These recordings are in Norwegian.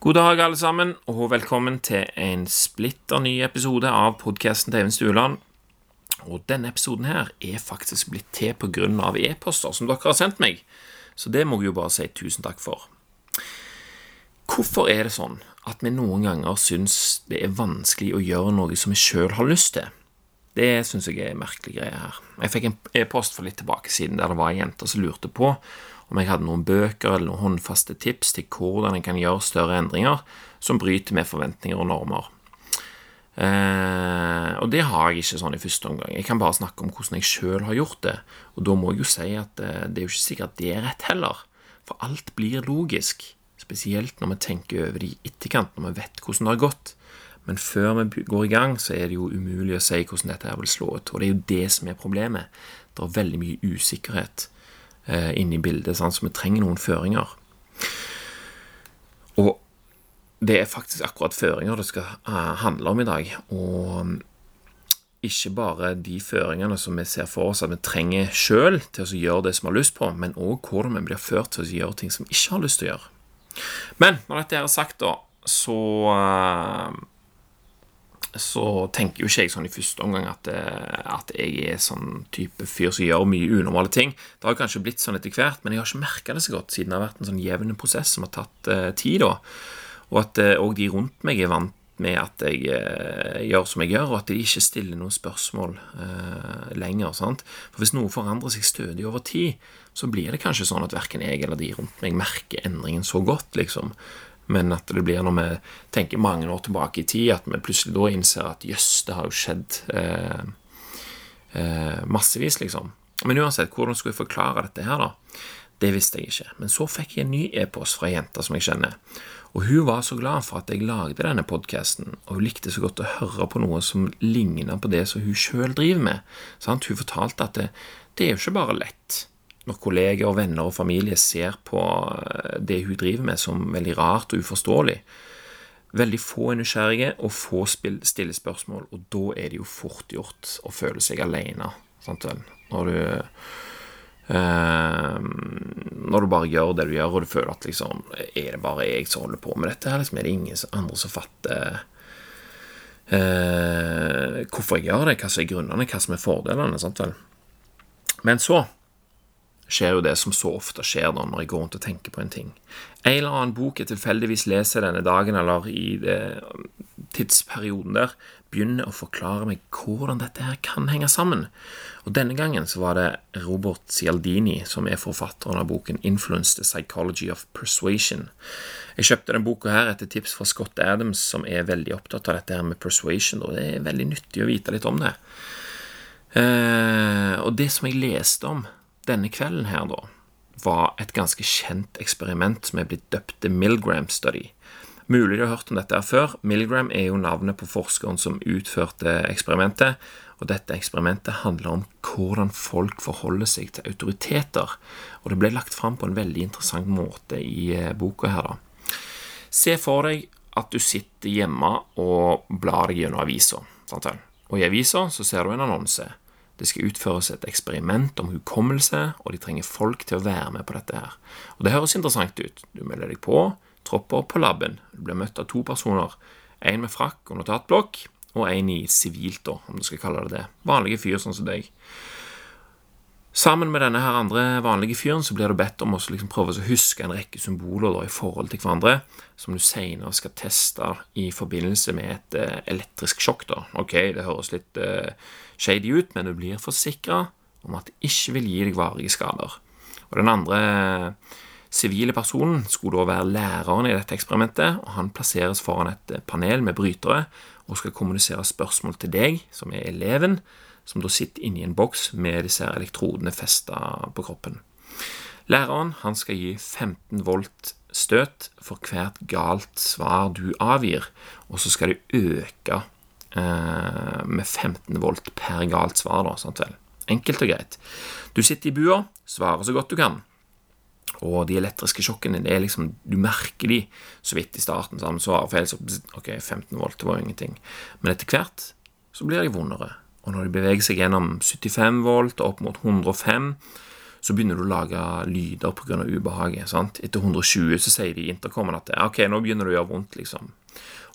God dag, alle sammen, og velkommen til en splitter ny episode av podkasten til Even Stueland. Og denne episoden her er faktisk blitt til av e-poster som dere har sendt meg, så det må jeg jo bare si tusen takk for. Hvorfor er det sånn at vi noen ganger syns det er vanskelig å gjøre noe som vi sjøl har lyst til? Det syns jeg er en merkelig greie her. Jeg fikk en e-post for litt tilbake siden der det var ei jente som lurte på om jeg hadde noen bøker eller noen håndfaste tips til hvordan jeg kan gjøre større endringer som bryter med forventninger og normer. Eh, og det har jeg ikke sånn i første omgang. Jeg kan bare snakke om hvordan jeg sjøl har gjort det. Og da må jeg jo si at eh, det er jo ikke sikkert det er rett heller. For alt blir logisk. Spesielt når vi tenker over det i etterkant, når vi vet hvordan det har gått. Men før vi går i gang, så er det jo umulig å si hvordan dette her vil slå ut. Og det er jo det som er problemet. Det er veldig mye usikkerhet eh, inne i bildet, sånn, så vi trenger noen føringer. Og det er faktisk akkurat føringer det skal uh, handle om i dag. Og um, ikke bare de føringene som vi ser for oss at vi trenger sjøl til å gjøre det som vi har lyst på, men òg hvordan vi blir ført til å gjøre ting som vi ikke har lyst til å gjøre. Men når dette er sagt, da, så uh, så tenker jo ikke jeg sånn i første omgang at, eh, at, jeg er sånn type fyr som gjør mye unormale ting. Det har kanskje blitt sånn etter hvert, men jeg har ikke merka det så godt, siden det har vært en sånn jevn prosess som har tatt uh, tid. da, Og at òg uh, de rundt meg er vant med at jeg uh, gjør som jeg gjør, og at de ikke stiller noen spørsmål lenger. sant? For Hvis noe forandrer seg stødig over tid, så blir det kanskje sånn at verken jeg eller de rundt meg merker endringen så godt, liksom men at det blir når vi tenker mange år tilbake i tid, at vi plutselig da innser at jøss, det har jo skjedd eh, eh, massevis, liksom. Men uansett, hvordan skulle jeg forklare dette her, da? Det visste jeg ikke. Men så fikk jeg en ny e-post fra ei jente som jeg kjenner. Og hun var så glad for at jeg lagde denne podkasten, og hun likte så godt å høre på noe som ligna på det som hun sjøl driver med. Sant? Hun fortalte at det, det er jo ikke bare lett når kolleger, venner og familie ser på eh, det hun driver med som veldig rart og uforståelig. Veldig få er nysgjerrige, og få stiller spørsmål, og da er det jo fort gjort å føle seg alene. Sant vel? Når du eh, Når du bare gjør det du gjør, og du føler at liksom Er det bare jeg som holder på med dette? her? Liksom, er det ingen andre som fatter eh, hvorfor jeg gjør det? Hva som er grunnene? Hva som er fordelene? Sant vel? Men så skjer jo det som så ofte skjer da når jeg går rundt og tenker på en ting. En eller annen bok jeg tilfeldigvis leser denne dagen eller i det tidsperioden der, begynner å forklare meg hvordan dette her kan henge sammen. Og Denne gangen så var det Robert Cialdini som er forfatteren av boken 'Influence the Psychology of Persuasion'. Jeg kjøpte denne boka her etter tips fra Scott Adams, som er veldig opptatt av dette her med persuasion, og det er veldig nyttig å vite litt om det. Eh, og det som jeg leste om denne kvelden her, da, var et ganske kjent eksperiment som er blitt døpt The Milgram Study. Mulig du har hørt om dette her før. Milgram er jo navnet på forskeren som utførte eksperimentet. Og dette eksperimentet handler om hvordan folk forholder seg til autoriteter. Og det ble lagt fram på en veldig interessant måte i eh, boka her, da. Se for deg at du sitter hjemme og blar deg gjennom avisa. Og i avisa så ser du en annonse. Det skal utføres et eksperiment om hukommelse, og de trenger folk til å være med på dette her. Og det høres interessant ut. Du melder deg på, tropper opp på laben. Du blir møtt av to personer. En med frakk og notatblokk, og en i sivilt, om du skal kalle det det. Vanlige fyr sånn som deg. Sammen med denne her andre vanlige fyren så blir du bedt om å liksom prøve å huske en rekke symboler da, i forhold til hverandre, som du senere skal teste i forbindelse med et uh, elektrisk sjokk. da. Ok, det høres litt uh, shady ut, men du blir forsikra om at det ikke vil gi deg varige skader. Og Den andre sivile personen skulle da være læreren i dette eksperimentet, og han plasseres foran et panel med brytere og skal kommunisere spørsmål til deg, som er eleven, som da sitter inni en boks med disse elektrodene festa på kroppen. Læreren han skal gi 15 volt støt for hvert galt svar du avgir, og så skal det øke eh, med 15 volt per galt svar. da, sant vel? Enkelt og greit. Du sitter i bua, svarer så godt du kan. Og de elektriske sjokkene det er liksom, Du merker de så vidt i starten. Så svarer feil, så ok, 15 volt, det var jo ingenting. Men etter hvert så blir de vondere. Og når de beveger seg gjennom 75 volt opp mot 105, så begynner du å lage lyder pga. ubehaget. sant? Etter 120 så sier de i intercomen at ok, nå begynner det å gjøre vondt, liksom.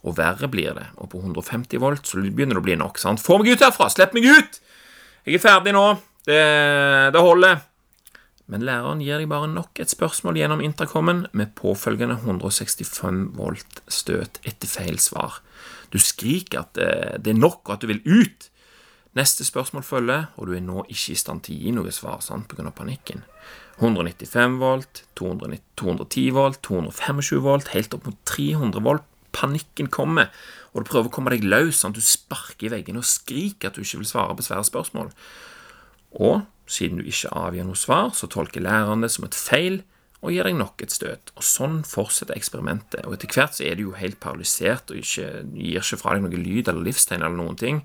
Og verre blir det. Og på 150 volt så begynner det å bli nok. sant? Få meg ut herfra! Slipp meg ut! Jeg er ferdig nå. Det, det holder. Men læreren gir deg bare nok et spørsmål gjennom intercomen med påfølgende 165 volt støt etter feil svar. Du skriker at det, det er nok, og at du vil ut. Neste spørsmål følger, og du er nå ikke i stand til å gi noe svar sant, pga. panikken. 195 volt, 290, 210 volt, 225 volt, helt opp mot 300 volt. Panikken kommer, og du prøver å komme deg løs. Sant? Du sparker i veggene og skriker at du ikke vil svare på svære spørsmål. Og siden du ikke avgir noe svar, så tolker læreren det som et feil og gir deg nok et støt. Og Sånn fortsetter eksperimentet. Og Etter hvert så er du jo helt paralysert og ikke, gir ikke fra deg noe lyd eller livstegn eller noen ting.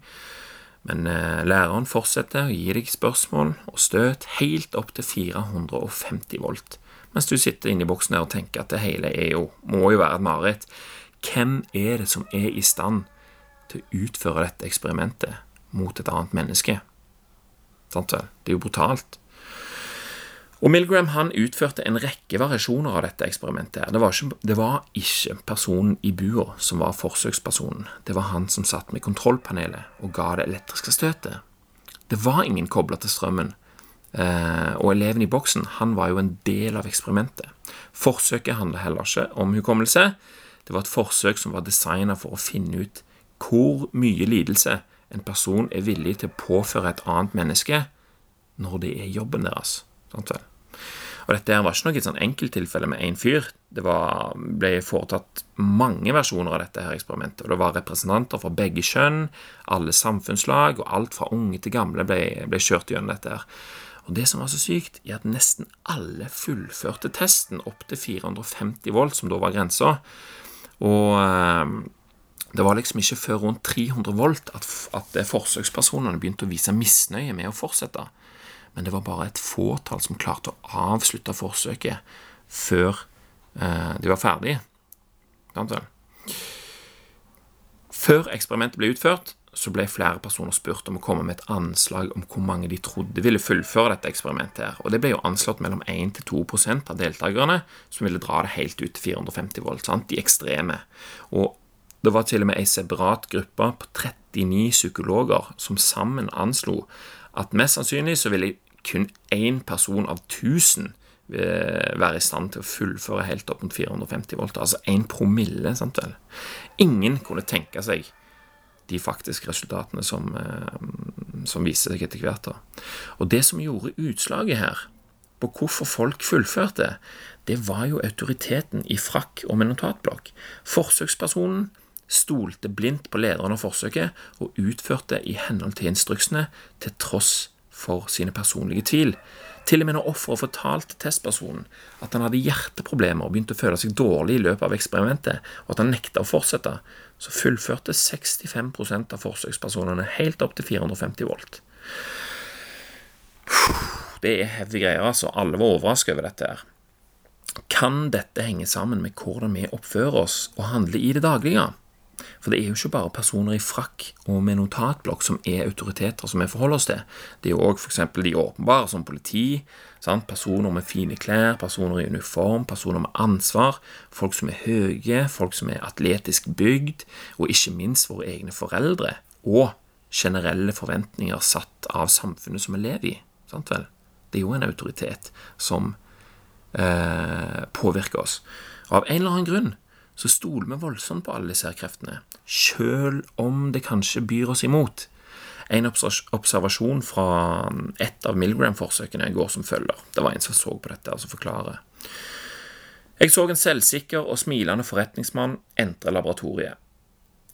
Men eh, læreren fortsetter å gi deg spørsmål og støt helt opp til 450 volt, mens du sitter inni boksen der og tenker at det hele er jo, må jo være et mareritt. Hvem er det som er i stand til å utføre dette eksperimentet mot et annet menneske? Sant vel? Det er jo brutalt. Og Milgram han utførte en rekke variasjoner av dette eksperimentet. Det var, ikke, det var ikke personen i bua som var forsøkspersonen. Det var han som satt med kontrollpanelet og ga det elektriske støtet. Det var ingen kobla til strømmen, eh, og eleven i boksen han var jo en del av eksperimentet. Forsøket handla heller ikke om hukommelse. Det var et forsøk som var designa for å finne ut hvor mye lidelse en person er villig til å påføre et annet menneske når det er jobben deres. Sant vel? Og dette var ikke noe sånn enkelttilfelle med én fyr. Det var, ble foretatt mange versjoner av dette her eksperimentet. og Det var representanter fra begge kjønn, alle samfunnslag, og alt fra unge til gamle ble, ble kjørt gjennom dette. her. Og Det som var så sykt, er at nesten alle fullførte testen opp til 450 volt, som da var grensa. Og eh, det var liksom ikke før rundt 300 volt at, at forsøkspersonene begynte å vise misnøye med å fortsette men det var bare et fåtall som klarte å avslutte forsøket før eh, de var ferdige. Før eksperimentet ble utført, så ble flere personer spurt om å komme med et anslag om hvor mange de trodde ville fullføre dette eksperimentet. her, og Det ble jo anslått mellom 1-2% av deltakerne som ville dra det helt ut til 450 volt. Sant? De ekstreme. Og det var til og med ei separat gruppe på 39 psykologer som sammen anslo at mest sannsynlig så ville kun én person av 1000 eh, være i stand til å fullføre helt opp mot 450 volt. Altså én promille. sant vel? Ingen kunne tenke seg de faktiske resultatene som, eh, som viste seg etter hvert. da. Og det som gjorde utslaget her, på hvorfor folk fullførte, det var jo autoriteten i frakk og med notatblokk. Forsøkspersonen stolte blindt på lederen av forsøket og utførte i henhold til instruksene, til tross for sine personlige tvil. Til og med når offeret fortalte testpersonen at han hadde hjerteproblemer og begynte å føle seg dårlig i løpet av eksperimentet, og at han nekta å fortsette, så fullførte 65% av forsøkspersonene helt opp til 450 volt. Det er heavy greier, altså. Alle var overrasket over dette. her. Kan dette henge sammen med hvordan vi oppfører oss og handler i det daglige? For det er jo ikke bare personer i frakk og med notatblokk som er autoriteter som vi forholder oss til. Det er jo òg f.eks. de åpenbare, som politi, sant? personer med fine klær, personer i uniform, personer med ansvar, folk som er høye, folk som er atletisk bygd, og ikke minst våre egne foreldre. Og generelle forventninger satt av samfunnet som vi lever i. Sant vel? Det er jo en autoritet som eh, påvirker oss. Og av en eller annen grunn så stoler vi voldsomt på alle disse her kreftene, sjøl om det kanskje byr oss imot. En observasjon fra et av Milgram-forsøkene går som følger. Det var en som så på dette, altså forklarer. Jeg så en selvsikker og smilende forretningsmann entre laboratoriet.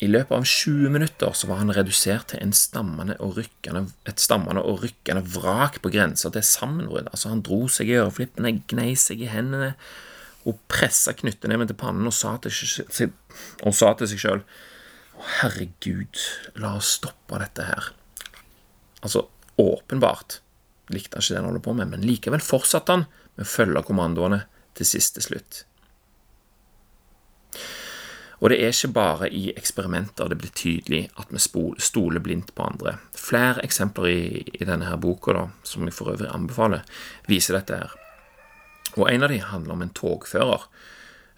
I løpet av 20 minutter så var han redusert til stammende rykkende, et stammende og rykkende vrak på grensa til sammenbrudd. Altså, han dro seg i øreflippene, gnei seg i hendene, og pressa knyttneven til pannen og sa til, og sa seg Herregud, la oss stoppe dette her. Altså, åpenbart likte han ikke det han holdt på med, men likevel fortsatte han med å følge kommandoene til siste slutt. Og det er ikke bare i eksperimenter det blir tydelig at vi stoler blindt på andre. Flere eksempler i, i denne her boka, da, som jeg for øvrig anbefaler, viser dette her. Og en av de handler om en togfører,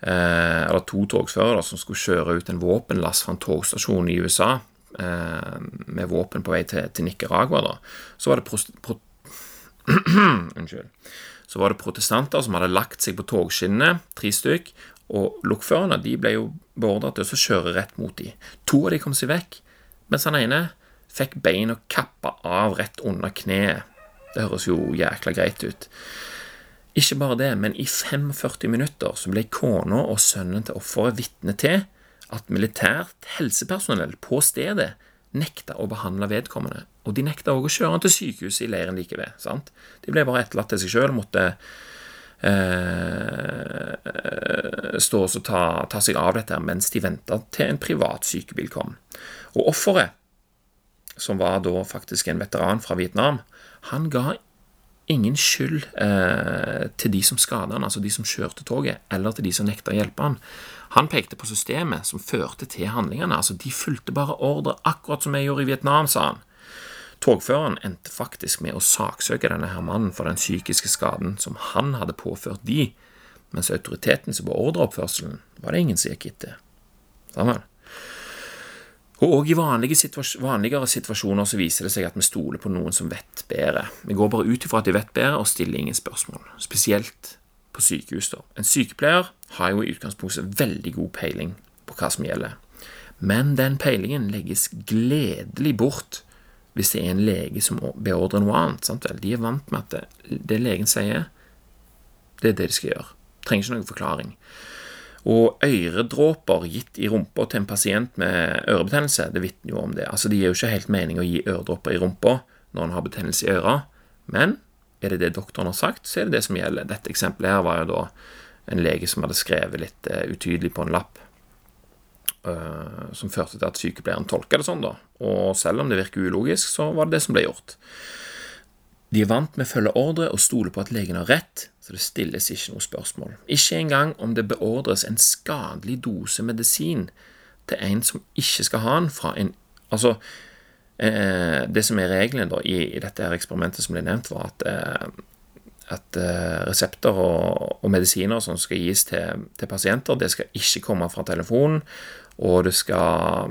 eh, eller to togførere, som skulle kjøre ut en våpenlast fra en togstasjon i USA eh, med våpen på vei til, til Nicaragua. Da. Så var det pro, Unnskyld. Så var det protestanter som hadde lagt seg på togskinnene, tre stykk, og lokførerne de ble jo beordret til å kjøre rett mot dem. To av dem kom seg vekk, mens han ene fikk beina kappa av rett under kneet. Det høres jo jækla greit ut. Ikke bare det, men i 45 minutter så ble kona og sønnen til offeret vitne til at militært helsepersonell på stedet nekta å behandle vedkommende. Og de nekta òg å kjøre han til sykehuset i leiren like ved. sant? De ble bare etterlatt til seg sjøl måtte eh, stå og ta, ta, seg av dette mens de venta til en privat sykebil kom. Og offeret, som var da faktisk en veteran fra Vietnam, han ga ingen skyld eh, til de som skada han, altså de som kjørte toget, eller til de som nekta å hjelpe han. Han pekte på systemet som førte til handlingene. altså De fulgte bare ordre, akkurat som jeg gjorde i Vietnam, sa han. Togføreren endte faktisk med å saksøke denne her mannen for den psykiske skaden som han hadde påført de, mens autoriteten som beordra oppførselen, var det ingen som gikk etter. Sammen. Og òg i situasjoner, vanligere situasjoner så viser det seg at vi stoler på noen som vet bedre. Vi går bare ut ifra at de vet bedre, og stiller ingen spørsmål. Spesielt på sykehus. da. En sykepleier har jo i utgangspunktet veldig god peiling på hva som gjelder. Men den peilingen legges gledelig bort hvis det er en lege som beordrer noe annet. Sant? De er vant med at det, det legen sier, det er det de skal gjøre. Trenger ikke noen forklaring. Og øredråper gitt i rumpa til en pasient med ørebetennelse, det vitner jo om det. Altså, Det gir jo ikke helt mening å gi øredråper i rumpa når en har betennelse i øra, men er det det doktoren har sagt, så er det det som gjelder. Dette eksempelet her var jo da en lege som hadde skrevet litt uh, utydelig på en lapp, uh, som førte til at sykepleieren tolka det sånn, da. Og selv om det virker ulogisk, så var det det som ble gjort. De er vant med å følge ordre og stole på at legen har rett, så det stilles ikke noe spørsmål. Ikke engang om det beordres en skadelig dose medisin til en som ikke skal ha den, fra en Altså, eh, det som er reglene da, i, i, dette her eksperimentet som ble nevnt, var at, eh, at eh, resepter og, og, medisiner som skal gis til, til, pasienter, det skal ikke komme fra telefonen, og det skal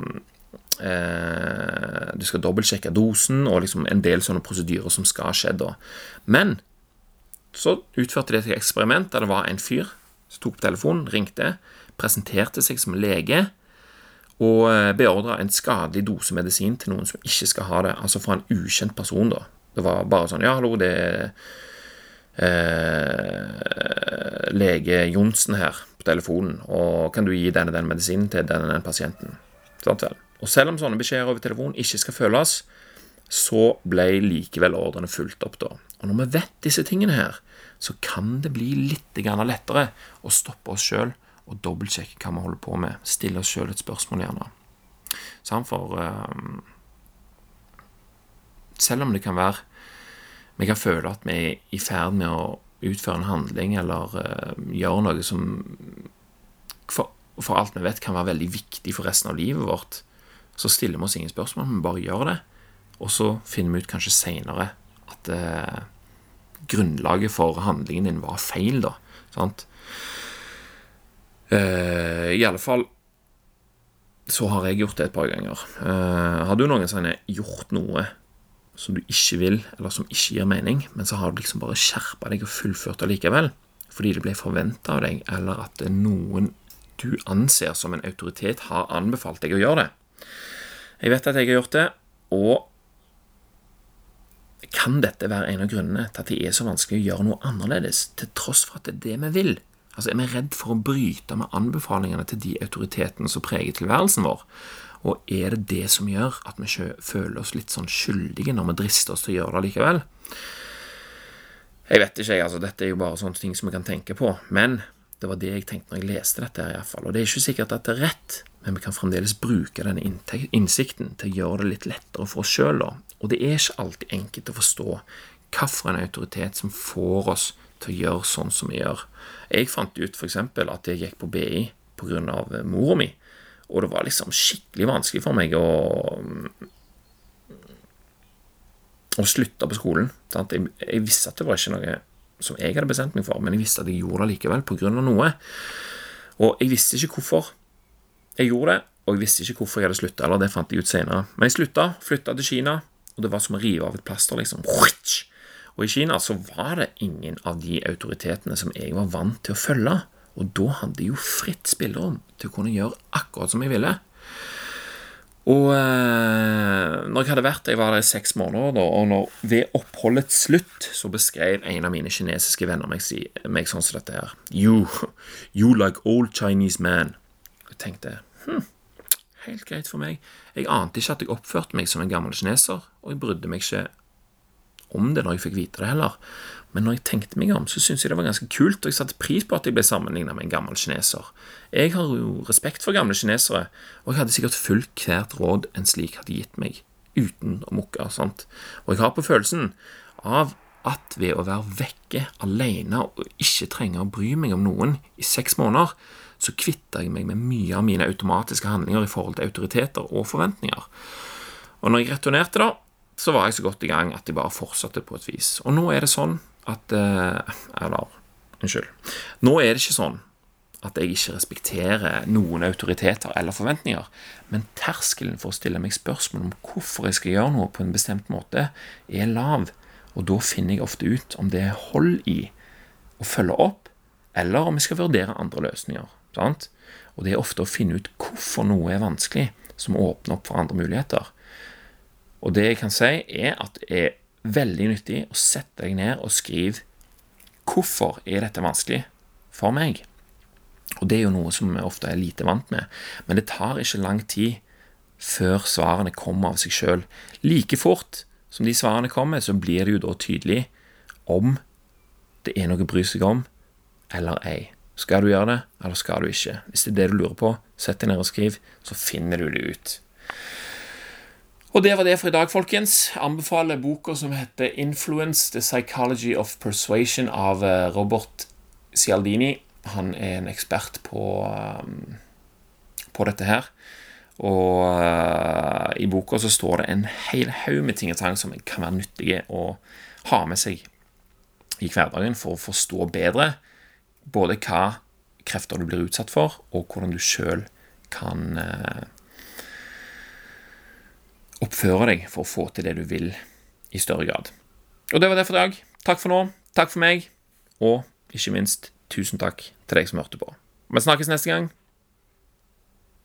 eh, Du skal dobbeltsjekke dosen og liksom en del sånne prosedyrer som skal skje da. Men så utførte de et eksperiment der det var en fyr som tok på telefonen, ringte, presenterte seg som lege og eh, beordra en skadelig dose medisin til noen som ikke skal ha det, altså fra en ukjent person, da. Det var bare sånn Ja, hallo, det er eh, lege Johnsen her på telefonen, og kan du gi denne den medisinen til denne den pasienten? Sånn vel? Og selv om sånne beskjeder over telefon ikke skal føles, så ble likevel ordrene fulgt opp da. Og når vi vet disse tingene her, så kan det bli litt lettere å stoppe oss sjøl og dobbeltsjekke hva vi holder på med. Stille oss sjøl et spørsmål, gjerne. For um, selv om det kan være Vi kan føle at vi er i ferd med å utføre en handling eller uh, gjøre noe som for, alt vi vet, kan være veldig viktig for resten av livet vårt, så stiller vi oss ingen spørsmål, vi bare gjør det. Og så finner vi ut kanskje seinere at eh, grunnlaget for handlingen din var feil, da. Sant? Eh, I alle fall så har jeg gjort det et par ganger. Eh, har du noensinne gjort noe som du ikke vil, eller som ikke gir mening, men så har du liksom bare skjerpa deg og fullført det likevel, fordi det ble forventa av deg, eller at noen du anser som en autoritet, har anbefalt deg å gjøre det? Jeg vet at jeg har gjort det, og kan dette være en av grunnene til at det er så vanskelig å gjøre noe annerledes, til tross for at det er det vi vil? Altså, Er vi redd for å bryte med anbefalingene til de autoritetene som preger tilværelsen vår? Og er det det som gjør at vi føler oss litt sånn skyldige når vi drister oss til å gjøre det likevel? Jeg vet ikke, altså. Dette er jo bare sånne ting som vi kan tenke på. Men det var det jeg tenkte når jeg leste dette, her i hvert fall. Og det er ikke sikkert at det er rett, men vi kan fremdeles bruke denne innsikten til å gjøre det litt lettere for oss sjøl. Og det er ikke alltid enkelt å forstå hvilken autoritet som får oss til å gjøre sånn som vi gjør. Jeg fant ut f.eks. at jeg gikk på BI pga. mora mi. Og det var liksom skikkelig vanskelig for meg å å slutte på skolen. Sant? Jeg, jeg visste at det var ikke noe som jeg hadde bestemt meg for, men jeg visste at jeg gjorde det likevel pga. noe. Og jeg visste ikke hvorfor jeg gjorde det, og jeg visste ikke hvorfor jeg hadde slutta, eller det fant jeg ut senere. Men jeg slutta, flytta til Kina, og det var som å rive av et plaster, liksom. Og i Kina så var det ingen av de autoritetene som jeg var vant til å følge. Og da hadde jeg jo fritt spillerom til å kunne gjøre akkurat som jeg ville. Og eh, når jeg hadde vært der, jeg var der i seks måneder, da, og når, ved oppholdets slutt så beskrev en av mine kinesiske venner meg, meg sånn som dette her. You, you like old Chinese man. Jeg tenkte hm, helt greit for meg. Jeg ante ikke at jeg oppførte meg som en gammel kineser, og jeg brydde meg ikke om det når jeg fikk vite det heller. Men når jeg tenkte meg om, så syntes jeg det var ganske kult, og jeg satte pris på at jeg ble sammenligna med en gammel kineser. Jeg har jo respekt for gamle kinesere, og jeg hadde sikkert fulgt hvert råd en slik hadde gitt meg, uten å mukke. sant? Og jeg har på følelsen av at ved å være vekke alene og ikke trenge å bry meg om noen i seks måneder, så kvitta jeg meg med mye av mine automatiske handlinger i forhold til autoriteter og forventninger. Og når jeg returnerte, da, så var jeg så godt i gang at jeg bare fortsatte på et vis. Og nå er det sånn at eh, Eller, unnskyld. Nå er det ikke sånn at jeg ikke respekterer noen autoriteter eller forventninger, men terskelen for å stille meg spørsmål om hvorfor jeg skal gjøre noe på en bestemt måte, er lav, og da finner jeg ofte ut om det er hold i å følge opp, eller om jeg skal vurdere andre løsninger. Sant? Og det er ofte å finne ut hvorfor noe er vanskelig, som åpner opp for andre muligheter. Og det jeg kan si, er at det er veldig nyttig å sette deg ned og skrive hvorfor er dette vanskelig for meg. Og det er jo noe som vi ofte er lite vant med. Men det tar ikke lang tid før svarene kommer av seg sjøl. Like fort som de svarene kommer, så blir det jo da tydelig om det er noe å bry seg om eller ei. Skal du gjøre det, eller skal du ikke? Hvis det er det du lurer på, sett deg ned og skriv, så finner du det ut. Og det var det for i dag, folkens. Anbefaler boka som heter 'Influence The Psychology of Persuasion' av eh, Robert Cialdini. Han er en ekspert på, um, på dette her. Og uh, i boka så står det en hel haug med ting og tang som kan være nyttige å ha med seg i hverdagen for å forstå bedre både hva krefter du blir utsatt for, og hvordan du sjøl kan uh, oppføre deg for å få til det du vil, i større grad. Og det var det for i dag. Takk for nå. Takk for meg. Og ikke minst, tusen takk til deg som hørte på. Vi snakkes neste gang.